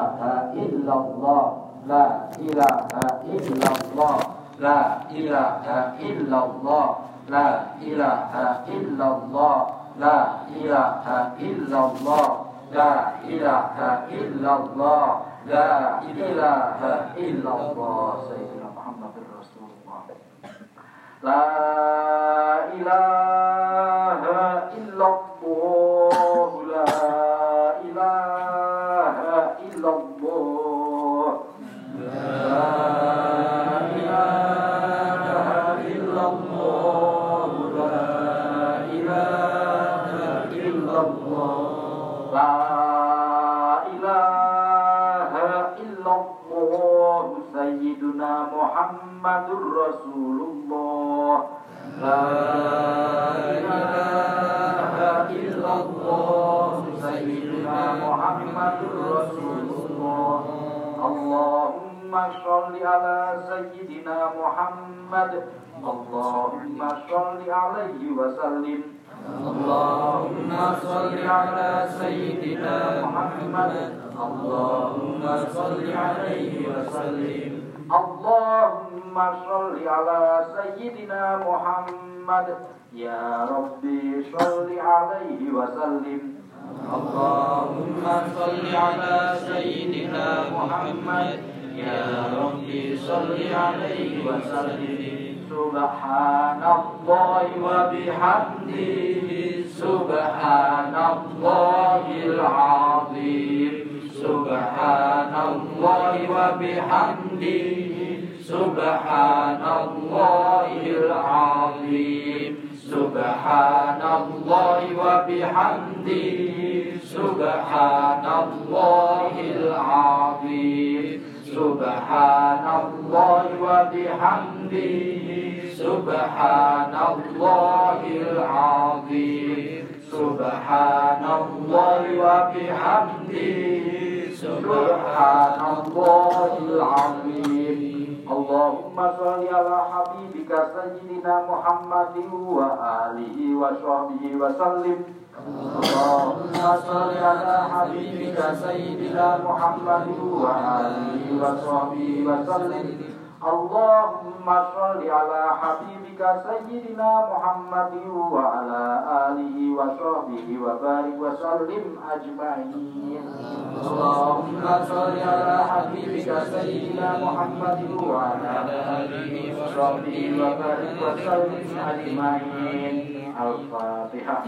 ilaha illallah La ilaha illallah La ilaha illallah La ilaha illallah La ilaha illallah La ilaha illallah La ilaha illallah Sayyidina Muhammad Rasulullah La ilaha illallah sayyiduna Muhammadul Rasulullah. La ilaha illallah. Rasulullah. Allahumma اللهم صل على سيدنا محمد. اللهم صل عليه وسلم. اللهم صل على سيدنا محمد. اللهم صل عليه وسلم. اللهم صل على سيدنا محمد. يا ربي صل عليه وسلم. اللهم صل على سيدنا محمد. يا ربي صل عليه وسلم سبحان الله وبحمده سبحان الله العظيم سبحان الله وبحمده سبحان الله العظيم سبحان الله وبحمده سبحان الله Subhanallah wa bihamdihi Subhanallahil azim Subhanallah wa bihamdihi Subhanallahil azim Allahumma salli ala habibika sayyidina Muhammadin wa alihi wa sahbihi wa sallim. Allahumma salli ala habibika sayyidina Muhammadin wa alihi wa sahbihi wa sallim. Allahumma masalli ala habibika sayyidina muhammadi wa ala alihi wa sahbihi wa barik wa sallim ajma'in. Sayyidina muhammadi wa ala alihi wa sahbihi wa barik Al-Fatiha. Al-Fatiha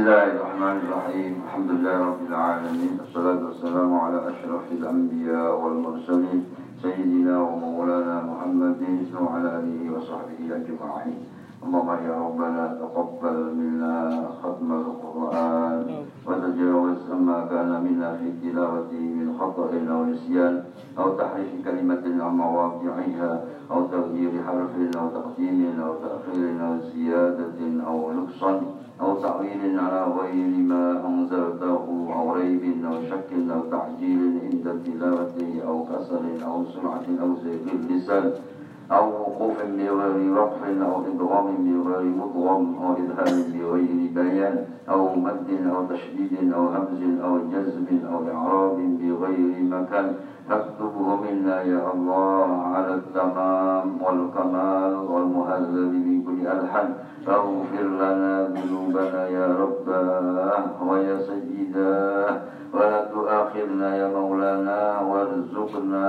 الله الرحمن الرحيم الحمد لله رب العالمين الصلاة والسلام على أشرف الأنبياء والمرسلين سيدنا ومولانا محمد وعلى آله وصحبه أجمعين اللهم يا ربنا تقبل منا ختم القرآن وتجاوز ما كان منا في تلاوته من خطأ أو نسيان أو تحريف كلمة عن مواضعها أو تغيير حرف أو تقديم أو تأخير أو زيادة أو نقصان أو تعويل على غير ما أنزلته أو ريب أو شك أو تعجيل عند تلاوته أو كسل أو سرعة أو زيغ اللسان. أو وقوف بغير وقف أو إدغام بغير مضغم أو إذهاب بغير بيان أو مد أو تشديد أو همز أو جزم أو إعراب بغير مكان. فاكتبه منا يا الله على التمام والكمال والمهذب من كل ألحن فاغفر لنا ذنوبنا يا رباه ويا سيداه ولا تؤاخذنا يا مولانا وارزقنا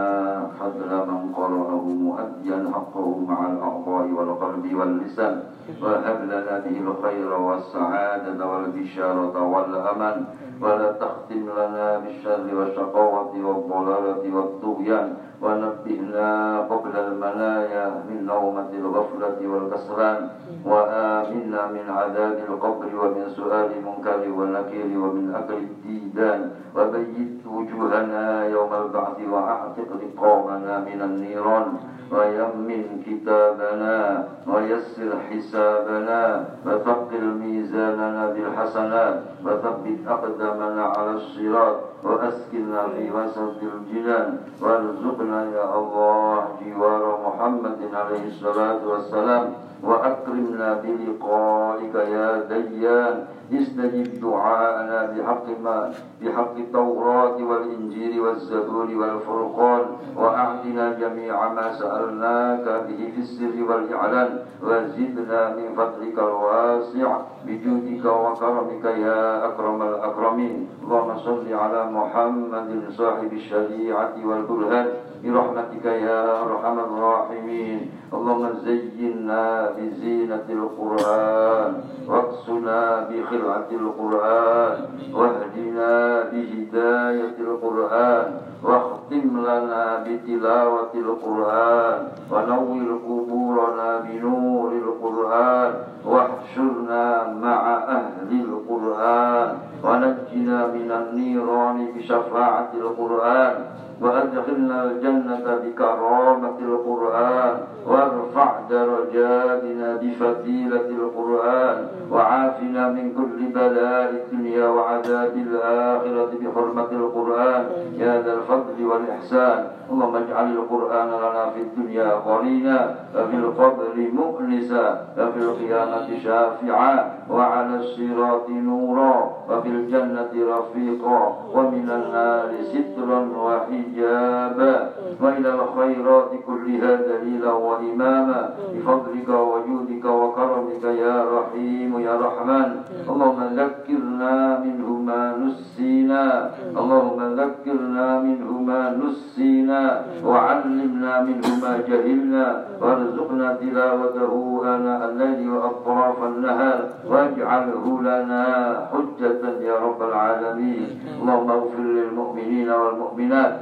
فضل من قرأه مؤديا. حقه مع الأعضاء والقلب واللسان. وهب لنا به الخير والسعادة والبشارة والأمل ولا تختم لنا بالشر والشقاوة والضلالة والطغيان. ونبهنا قبل المنايا من نومة الغفلة والكسلان وآمنا من عذاب القبر ومن سؤال المنكر والنكير ومن أكل الديدان. وبيت وجوهنا يوم البعث وأعتق رقابنا من النيران. ويمن كتابنا ويسر حسابنا. وثقل ميزاننا بالحسنات. وثبت أقدامنا على الصراط. وأسكننا في وسط الجنان. وارزقنا يا الله جوار محمد عليه الصلاة والسلام. وأكرمنا بلقائك يا ديان. استجب دعاءنا بحق ما بحق التوراة والإنجيل والزبور والفرقان وأعطنا جميع ما سألناك به في السر والإعلان وزدنا من فضلك الواسع بجودك وكرمك يا أكرم الأكرمين. اللهم صل على محمد صاحب الشريعة والبرهان. برحمتك يا أرحم الراحمين اللهم زينا بزينة القرآن واقصنا بخلعة القرآن واهدنا بهداية القرآن واختم لنا بتلاوة القرآن ونور قبورنا بنور القرآن واحشرنا مع أهل القرآن ونجنا من النيران بشفاعة القرآن وأدخلنا الجنة بكرامة القرآن وارفع درجاتنا بفضيلة القرآن وعافنا من كل بلاء الدنيا وعذاب الآخرة بحرمة القرآن. يا ذا الفضل والإحسان اللهم اجعل القرآن لنا في الدنيا قرينا وفي القبر مؤنسا وفي القيامة شافعا وعلى الصراط نورا وفي الجنة رفيقا ومن النار سترا وحجابا وإلى الخيرات كلها دليلا وإماما بفضلك وجودك وكرمك يا رحيم يا رحمن اللهم ذكرنا منه ما نسينا اللهم ذكرنا منه ما نسينا وعلمنا منه ما جهلنا وارزقنا تلاوته آناء الليل وأطراف النهار واجعله لنا حجة يا رب العالمين. اللهم اغفر للمؤمنين والمؤمنات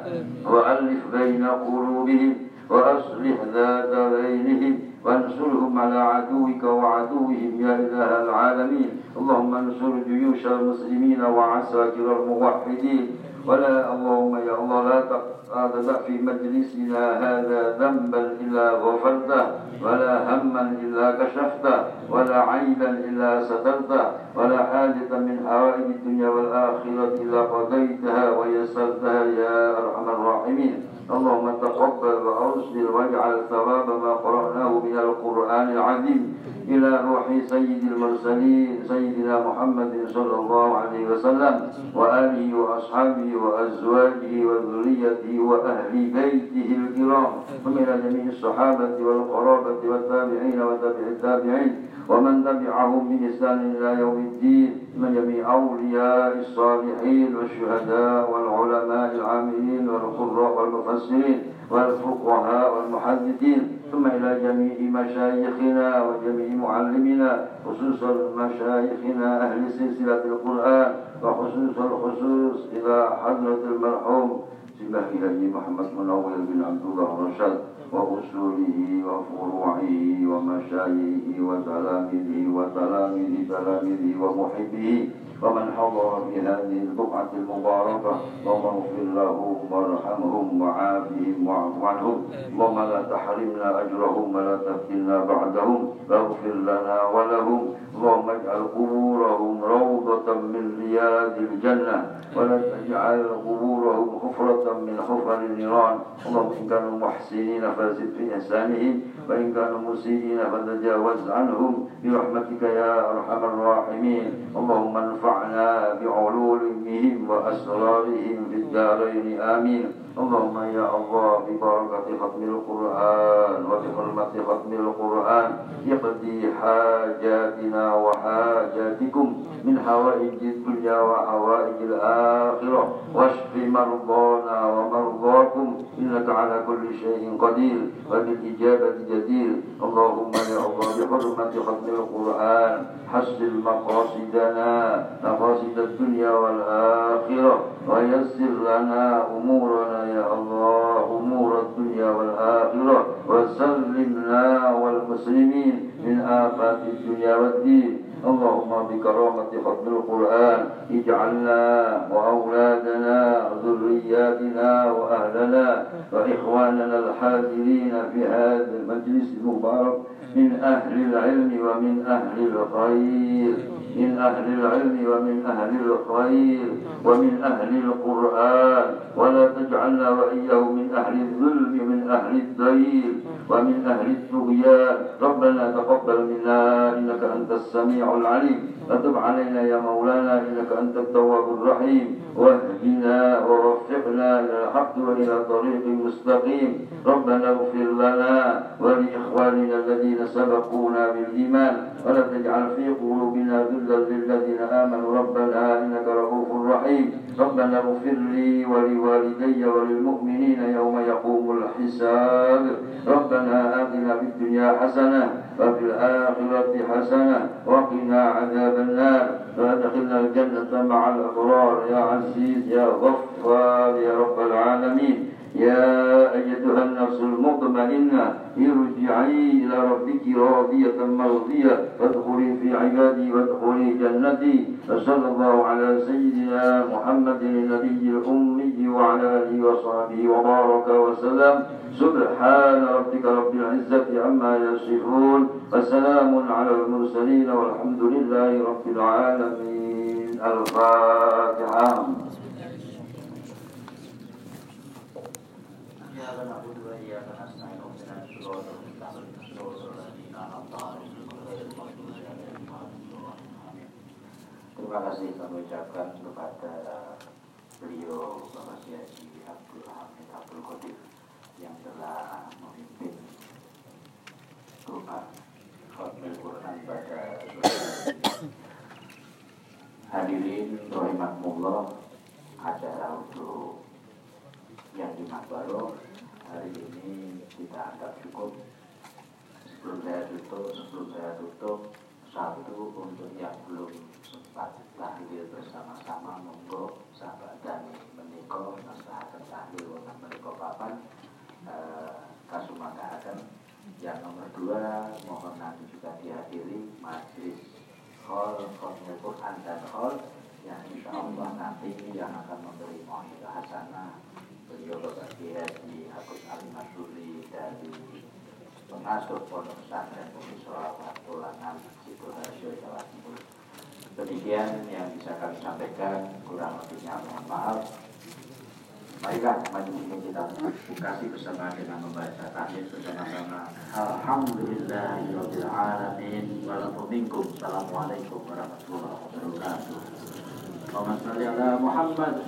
وألف بين قلوبهم. وأصلح ذات بينهم وانصرهم على عدوك وعدوهم يا إله العالمين. اللهم انصر جيوش المسلمين وعساكر الموحدين. ولا اللهم يا الله لا تدع في مجلسنا هذا ذنبا إلا غفرته ولا هما إلا كشفته ولا عيبا إلا سترته ولا حاجة من حوائج الدنيا والآخرة إلا قضيتها ويسرتها يا أرحم الراحمين. اللهم تقبل وأرسل واجعل ثواب ما قرأناه من القرآن العظيم إلى روح سيد المرسلين. سيدنا محمد صلى الله عليه وسلم وآله وأصحابه وأزواجه وذريته وأهل بيته الكرام ومن جميع الصحابة والقرابة والتابعين وتابع التابعين ومن تبعهم بإحسان إلى يوم الدين من جميع أولياء الصالحين والشهداء والعلماء العاملين والقراء والمفسرين والفقهاء والمحدثين ثم إلى جميع مشايخنا وجميع معلمنا خصوصا مشايخنا أهل سلسلة القرآن وخصوص الخصوص إلى حضرة المرحوم سبحانه محمد منور بن عبد الله الرشاد وأصوله وفروعه ومشايخه وتلاميذه وتلاميذ تلاميذه ومحبه ومن حضر في هذه البقعة المباركة اللهم اغفر لهم وارحمهم وعافهم واعف عنهم. اللهم لا تحرمنا أجرهم ولا تفتنا بعدهم. واغفر لنا ولهم. اللهم اجعل قبورهم روضة من رياض الجنة. ولا تجعل قبورهم حفرة من حفر النيران. اللهم إن كانوا محسنين فزد في إحسانهم. وإن كانوا مسيئين فتجاوز عنهم. برحمتك يا أرحم الراحمين. اللهم انفعنا بعلومهم وأسرارهم في الدارين. آمين. اللهم يا الله ببركة ختم القرآن وبحرمة ختم القرآن يقضي حاجاتنا وحاجاتكم من حوائج الدنيا وحوائج الآخرة واشف مرضانا ومرضاكم إنك على كل شيء قدير وبالإجابة جدير. اللهم يا الله بحرمة ختم القرآن حسن مقاصدنا مقاصد الدنيا والآخرة ويسر لنا أمورنا يا الله أمور الدنيا والآخرة وسلمنا والمسلمين من آفات الدنيا والدين. اللهم بكرامة ختم القرآن اجعلنا وأولادنا ذرية ذرياتنا وأهلنا وإخواننا الحاضرين في هذا المجلس المبارك من أهل العلم ومن أهل الخير من أهل العلم ومن أهل الخير ومن أهل القرآن ولا تجعلنا وإياه من أهل الظلم من أهل الدين ومن أهل الطغيان. ربنا تقبل منا إنك أنت السميع العليم. وتب علينا يا مولانا إنك أنت التواب الرحيم. واهدنا ووفقنا إلى الحق وإلى طريق مستقيم. ربنا اغفر لنا ولإخواننا الذين سبقونا بالإيمان. ولا تجعل في قلوبنا غلا للذين آمنوا ربنا إنك رؤوف رحيم. ربنا اغفر لي ولوالدي وللمؤمنين يوم يقوم الحساب. ربنا آتنا في الدنيا حسنة وفي الآخرة حسنة وقنا عذاب النار. وادخلنا الجنة مع الأبرار. يا عزيز يا غفار يا رب العالمين. يا أيتها النفس المطمئنة ارجعي إلى ربك راضية مرضية فادخلي في عبادي وادخلي جنتي وصلى الله على سيدنا محمد النبي الأمي وعلى آله وصحبه وبارك وسلم. سبحان ربك رب العزة عما يصفون. وسلام على المرسلين والحمد لله رب العالمين. الفاتحة. Terima kasih kami ucapkan kepada beliau Bapak Kiai Abdul Hamid Abdul Qadir yang telah memimpin Quran Khotbah Quran pada hadirin rahimakumullah acara untuk yang di Makbaro hari ini kita anggap cukup. Sebelum saya tutup sebelum saya tutup satu untuk yang belum sempat lahir bersama-sama monggo sahabat dan menikah nasihat lahir wonten menikah papan eh, akan yang nomor dua mohon nanti juga dihadiri majlis hall khotbah Quran dan hall pengasuh pondok pesantren Bumi Solawat Ulangan Sidoarjo Jawa Timur. Demikian yang bisa kami sampaikan, kurang lebihnya mohon maaf. Majlis ini kita bukasi bersama dengan membaca tahlil bersama-sama. Alhamdulillahirabbil alamin minkum. Assalamualaikum warahmatullahi wabarakatuh. Muhammad